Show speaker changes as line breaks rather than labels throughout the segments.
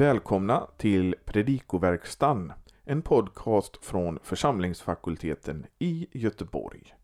Välkomna till Predikoverkstan, en podcast från församlingsfakulteten i Göteborg.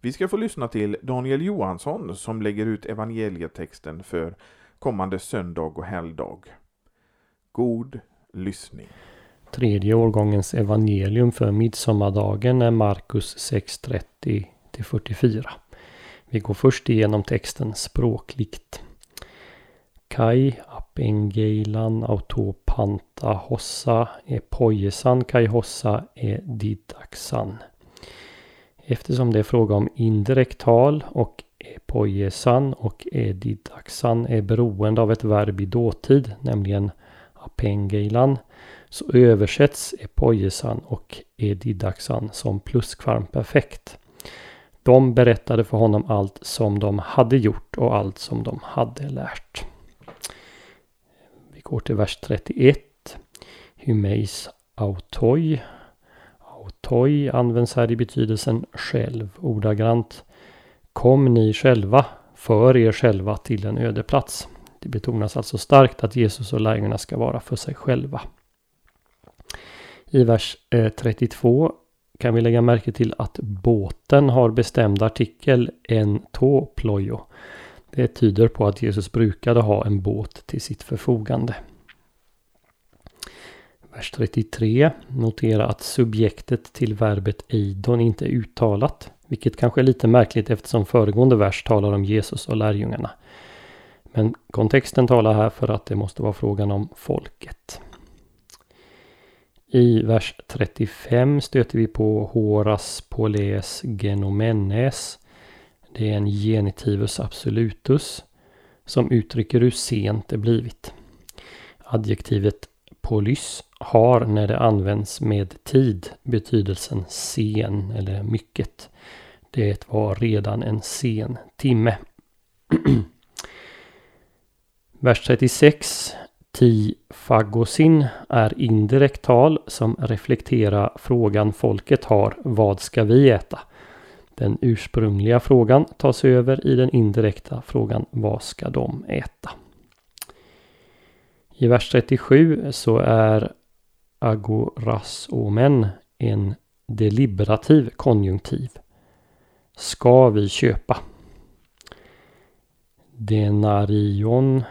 Vi ska få lyssna till Daniel Johansson som lägger ut evangelietexten för kommande söndag och helgdag. God lyssning.
Tredje årgångens evangelium för midsommardagen är Markus 6.30-44. Vi går först igenom texten språkligt. Kai apengeilan autopanta hossa Epojesan, kai hossa e. Eftersom det är fråga om indirekt tal och epojesan och edidaxan är beroende av ett verb i dåtid, nämligen apengeilan, så översätts epojesan och edidaxan som pluskvarmperfekt. De berättade för honom allt som de hade gjort och allt som de hade lärt. Vi går till vers 31. Hymeis autoi. Autoi används här i betydelsen själv ordagrant. Kom ni själva, för er själva till en öde plats. Det betonas alltså starkt att Jesus och lärjungarna ska vara för sig själva. I vers eh, 32 kan vi lägga märke till att båten har bestämd artikel en tå plojo. Det tyder på att Jesus brukade ha en båt till sitt förfogande. Vers 33. Notera att subjektet till verbet eidon inte är uttalat. Vilket kanske är lite märkligt eftersom föregående vers talar om Jesus och lärjungarna. Men kontexten talar här för att det måste vara frågan om folket. I vers 35 stöter vi på horas poles genomenes. Det är en genitivus absolutus som uttrycker hur sent det blivit. Adjektivet polys har när det används med tid betydelsen sen eller mycket. Det var redan en sen timme. Vers 36 Ti fagosin är indirekt tal som reflekterar frågan folket har Vad ska vi äta? Den ursprungliga frågan tas över i den indirekta frågan Vad ska de äta? I vers 37 så är agorasomen en deliberativ konjunktiv. Ska vi köpa? Denarion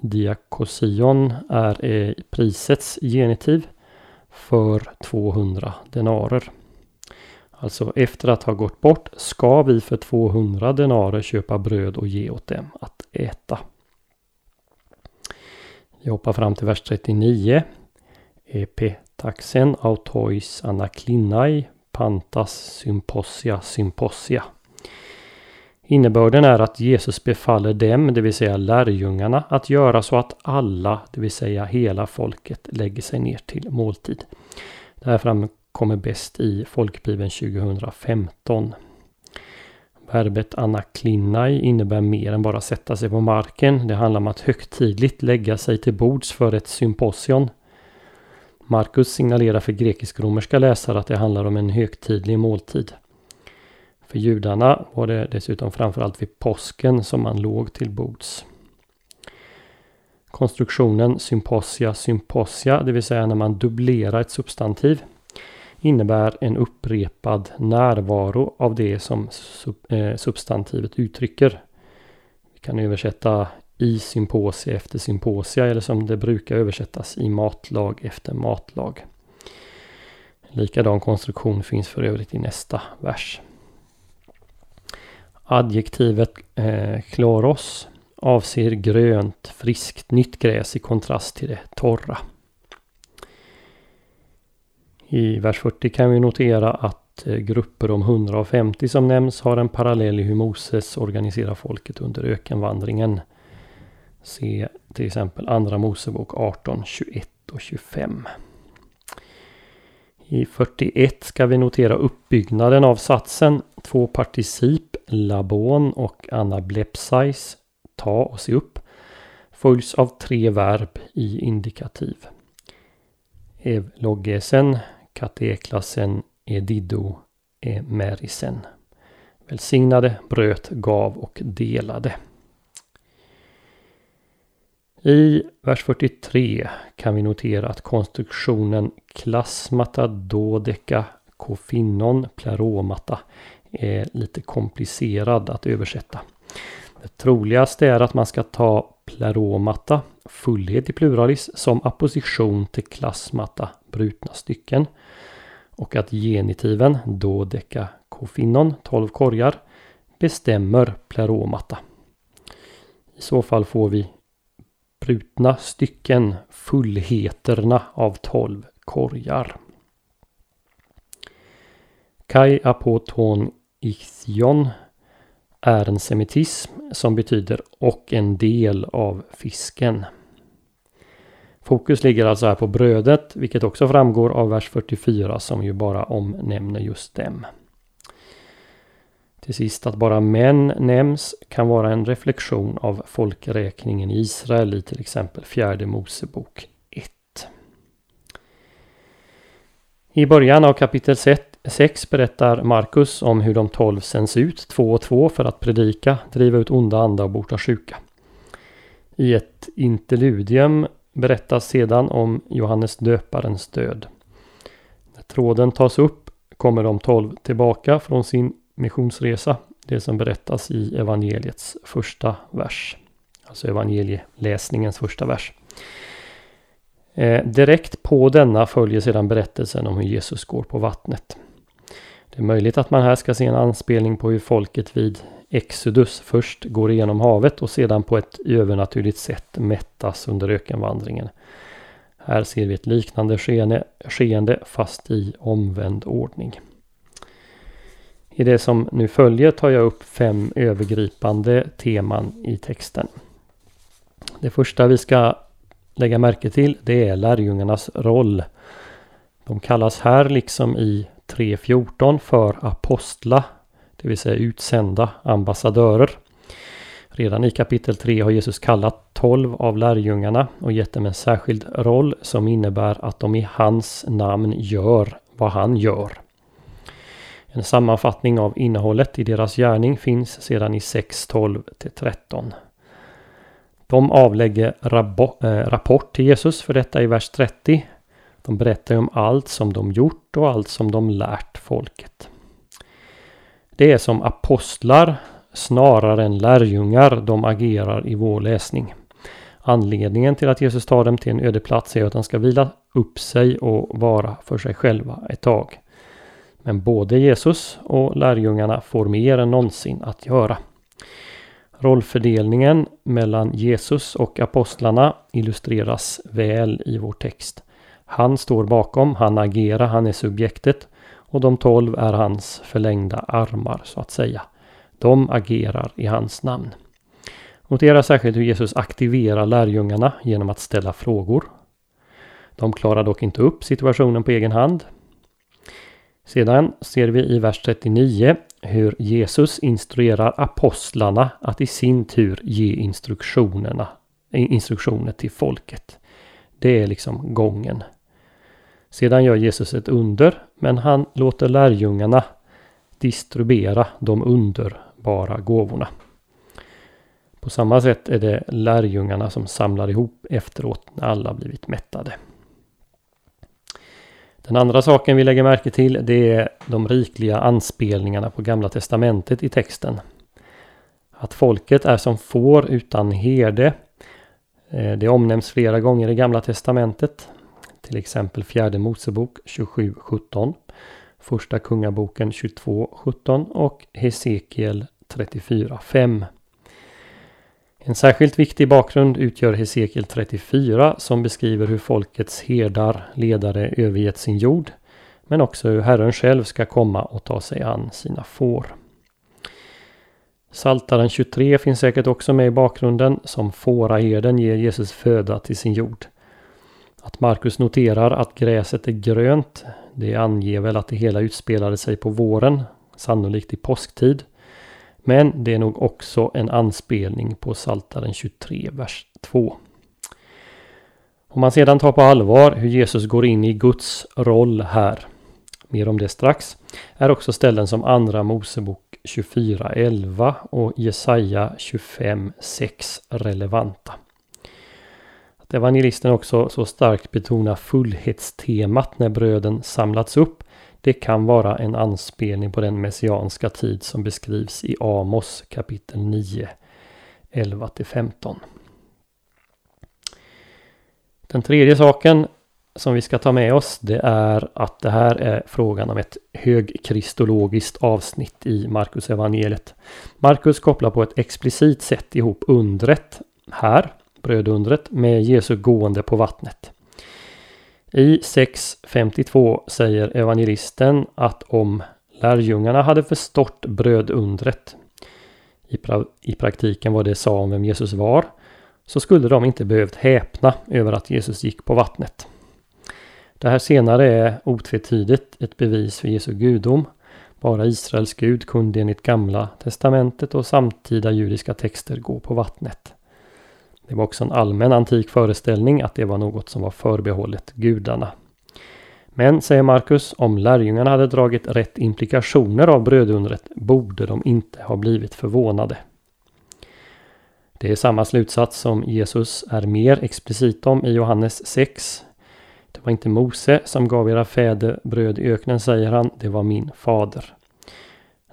diakosion är eh, prisets genitiv för 200 denarer. Alltså efter att ha gått bort ska vi för 200 denarer köpa bröd och ge åt dem att äta. Vi hoppar fram till vers 39. Epetaxen autois anaklinai pantas symposia symposia. Innebörden är att Jesus befaller dem, det vill säga lärjungarna, att göra så att alla, det vill säga hela folket, lägger sig ner till måltid. Det här kommer bäst i Folkbibeln 2015. Verbet anaklinai innebär mer än bara sätta sig på marken. Det handlar om att högtidligt lägga sig till bords för ett symposion. Markus signalerar för grekisk-romerska läsare att det handlar om en högtidlig måltid. För judarna var det dessutom framförallt vid påsken som man låg till bords. Konstruktionen symposia symposia, det vill säga när man dubblerar ett substantiv, innebär en upprepad närvaro av det som eh, substantivet uttrycker. Vi kan översätta i symposia efter symposia eller som det brukar översättas i matlag efter matlag. Likadan konstruktion finns för övrigt i nästa vers. Adjektivet eh, kloros avser grönt, friskt, nytt gräs i kontrast till det torra. I vers 40 kan vi notera att eh, grupper om 150 som nämns har en parallell i hur Moses organiserar folket under ökenvandringen. Se till exempel Andra Mosebok 18, 21 och 25. I 41 ska vi notera uppbyggnaden av satsen. Två particip, labon och anablepsais, ta och se upp, följs av tre verb i indikativ. Evlogesen, kateklassen, edido, emerisen. Välsignade, bröt, gav och delade. I vers 43 kan vi notera att konstruktionen klasmata dodeka kofinnon pleromata är lite komplicerad att översätta. Det troligaste är att man ska ta pleromata, fullhet i pluralis, som apposition till klasmata, brutna stycken. Och att genitiven dodekakofinon, 12 korgar, bestämmer pleromata. I så fall får vi brutna stycken, fullheterna av 12 korgar. Kai apoton ichthyon är en semitism som betyder och en del av fisken. Fokus ligger alltså här på brödet, vilket också framgår av vers 44 som ju bara omnämner just dem. Till sist att bara män nämns kan vara en reflektion av folkräkningen i Israel i till exempel fjärde Mosebok 1. I början av kapitel 6 berättar Markus om hur de tolv sänds ut två och två för att predika, driva ut onda andar och bota sjuka. I ett interludium berättas sedan om Johannes döparens död. När tråden tas upp kommer de tolv tillbaka från sin missionsresa. Det som berättas i evangeliets första vers. Alltså evangelieläsningens första vers. Eh, direkt på denna följer sedan berättelsen om hur Jesus går på vattnet. Det är möjligt att man här ska se en anspelning på hur folket vid Exodus först går igenom havet och sedan på ett övernaturligt sätt mättas under ökenvandringen. Här ser vi ett liknande skeende, skeende fast i omvänd ordning. I det som nu följer tar jag upp fem övergripande teman i texten. Det första vi ska lägga märke till det är lärjungarnas roll. De kallas här liksom i 3.14 för apostla, det vill säga utsända ambassadörer. Redan i kapitel 3 har Jesus kallat 12 av lärjungarna och gett dem en särskild roll som innebär att de i hans namn gör vad han gör. En sammanfattning av innehållet i deras gärning finns sedan i 6.12 13. De avlägger eh, rapport till Jesus för detta i vers 30. De berättar om allt som de gjort och allt som de lärt folket. Det är som apostlar snarare än lärjungar de agerar i vår läsning. Anledningen till att Jesus tar dem till en öde plats är att de ska vila upp sig och vara för sig själva ett tag. Men både Jesus och lärjungarna får mer än någonsin att göra. Rollfördelningen mellan Jesus och apostlarna illustreras väl i vår text. Han står bakom, han agerar, han är subjektet och de tolv är hans förlängda armar så att säga. De agerar i hans namn. Notera särskilt hur Jesus aktiverar lärjungarna genom att ställa frågor. De klarar dock inte upp situationen på egen hand. Sedan ser vi i vers 39 hur Jesus instruerar apostlarna att i sin tur ge instruktionerna, instruktioner till folket. Det är liksom gången. Sedan gör Jesus ett under, men han låter lärjungarna distribuera de underbara gåvorna. På samma sätt är det lärjungarna som samlar ihop efteråt när alla blivit mättade. Den andra saken vi lägger märke till det är de rikliga anspelningarna på Gamla Testamentet i texten. Att folket är som får utan herde. Eh, det omnämns flera gånger i Gamla Testamentet. Till exempel fjärde Mosebok 27.17, Första Kungaboken 22.17 och Hesekiel 34.5. En särskilt viktig bakgrund utgör Hesekiel 34 som beskriver hur folkets herdar, ledare övergett sin jord. Men också hur Herren själv ska komma och ta sig an sina får. Saltaren 23 finns säkert också med i bakgrunden som fåraherden ger Jesus föda till sin jord. Att Markus noterar att gräset är grönt, det anger väl att det hela utspelade sig på våren, sannolikt i påsktid. Men det är nog också en anspelning på Saltaren 23, vers 2. Om man sedan tar på allvar hur Jesus går in i Guds roll här, mer om det strax, är också ställen som Andra Mosebok 24.11 och Jesaja 25.6 relevanta. Att evangelisten också så starkt betonar fullhetstemat när bröden samlats upp det kan vara en anspelning på den messianska tid som beskrivs i Amos kapitel 9, 11-15. Den tredje saken som vi ska ta med oss det är att det här är frågan om ett högkristologiskt avsnitt i Markus evangeliet. Markus kopplar på ett explicit sätt ihop undret här, brödundret, med Jesu gående på vattnet. I 6.52 säger evangelisten att om lärjungarna hade förstått brödundret i, pra i praktiken vad det sa om vem Jesus var så skulle de inte behövt häpna över att Jesus gick på vattnet. Det här senare är otvetydigt ett bevis för Jesu gudom. Bara Israels Gud kunde enligt gamla testamentet och samtida judiska texter gå på vattnet. Det var också en allmän antik föreställning att det var något som var förbehållet gudarna. Men, säger Markus, om lärjungarna hade dragit rätt implikationer av brödundret borde de inte ha blivit förvånade. Det är samma slutsats som Jesus är mer explicit om i Johannes 6. Det var inte Mose som gav era fäder bröd i öknen, säger han, det var min fader.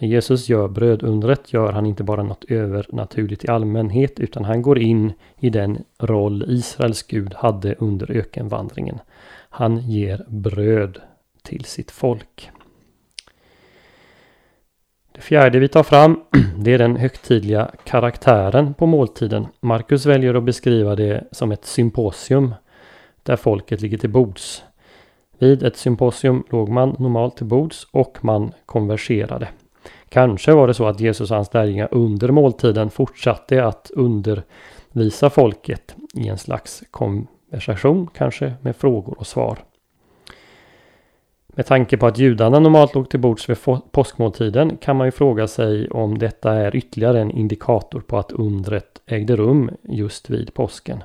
När Jesus gör brödundret gör han inte bara något övernaturligt i allmänhet utan han går in i den roll Israels Gud hade under ökenvandringen. Han ger bröd till sitt folk. Det fjärde vi tar fram det är den högtidliga karaktären på måltiden. Markus väljer att beskriva det som ett symposium där folket ligger till bords. Vid ett symposium låg man normalt till bords och man konverserade. Kanske var det så att Jesus och hans lärjungar under måltiden fortsatte att undervisa folket i en slags konversation, kanske med frågor och svar. Med tanke på att judarna normalt låg till bords vid påskmåltiden kan man ju fråga sig om detta är ytterligare en indikator på att undret ägde rum just vid påsken.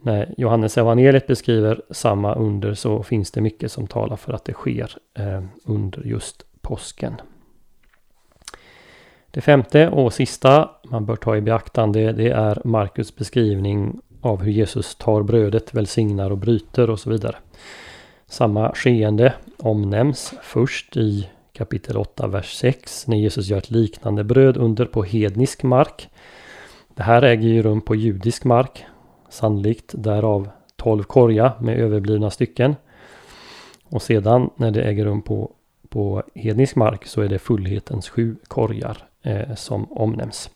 När Johannes evangeliet beskriver samma under så finns det mycket som talar för att det sker eh, under just påsken. Det femte och sista man bör ta i beaktande det är Markus beskrivning av hur Jesus tar brödet, välsignar och bryter och så vidare. Samma skeende omnämns först i kapitel 8, vers 6 när Jesus gör ett liknande bröd under på hednisk mark. Det här äger ju rum på judisk mark, sannolikt därav 12 korgar med överblivna stycken. Och sedan när det äger rum på, på hednisk mark så är det fullhetens sju korgar Eh, som omnämns.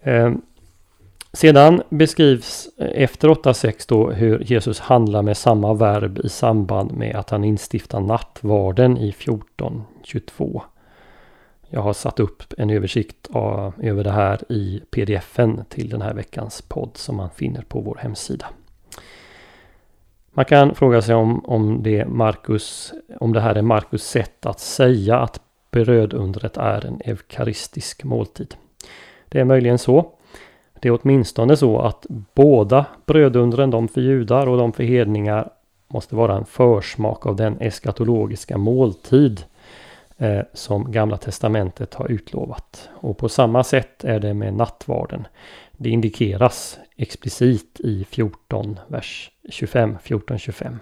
Eh, sedan beskrivs efter 8.6 då hur Jesus handlar med samma verb i samband med att han instiftar nattvarden i 14.22. Jag har satt upp en översikt av, över det här i pdfen till den här veckans podd som man finner på vår hemsida. Man kan fråga sig om, om, det, Marcus, om det här är Markus sätt att säga att brödundret är en eukaristisk måltid. Det är möjligen så. Det är åtminstone så att båda brödundren, de för judar och de för hedningar, måste vara en försmak av den eskatologiska måltid eh, som Gamla Testamentet har utlovat. Och på samma sätt är det med nattvarden. Det indikeras explicit i 14, vers 25, 14-25.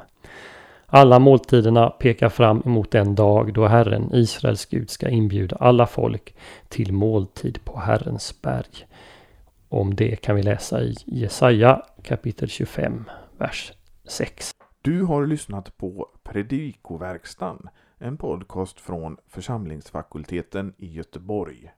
Alla måltiderna pekar fram emot den dag då Herren, Israels Gud, ska inbjuda alla folk till måltid på Herrens berg. Om det kan vi läsa i Jesaja kapitel 25, vers 6.
Du har lyssnat på Predikoverkstan, en podcast från församlingsfakulteten i Göteborg.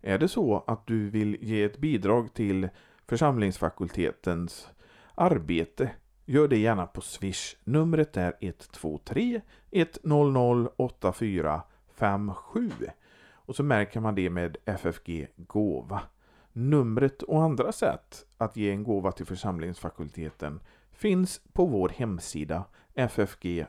Är det så att du vill ge ett bidrag till församlingsfakultetens arbete Gör det gärna på Swish. Numret är 123 100 8457. Och så märker man det med FFG Gåva. Numret och andra sätt att ge en gåva till församlingsfakulteten finns på vår hemsida ffg.se.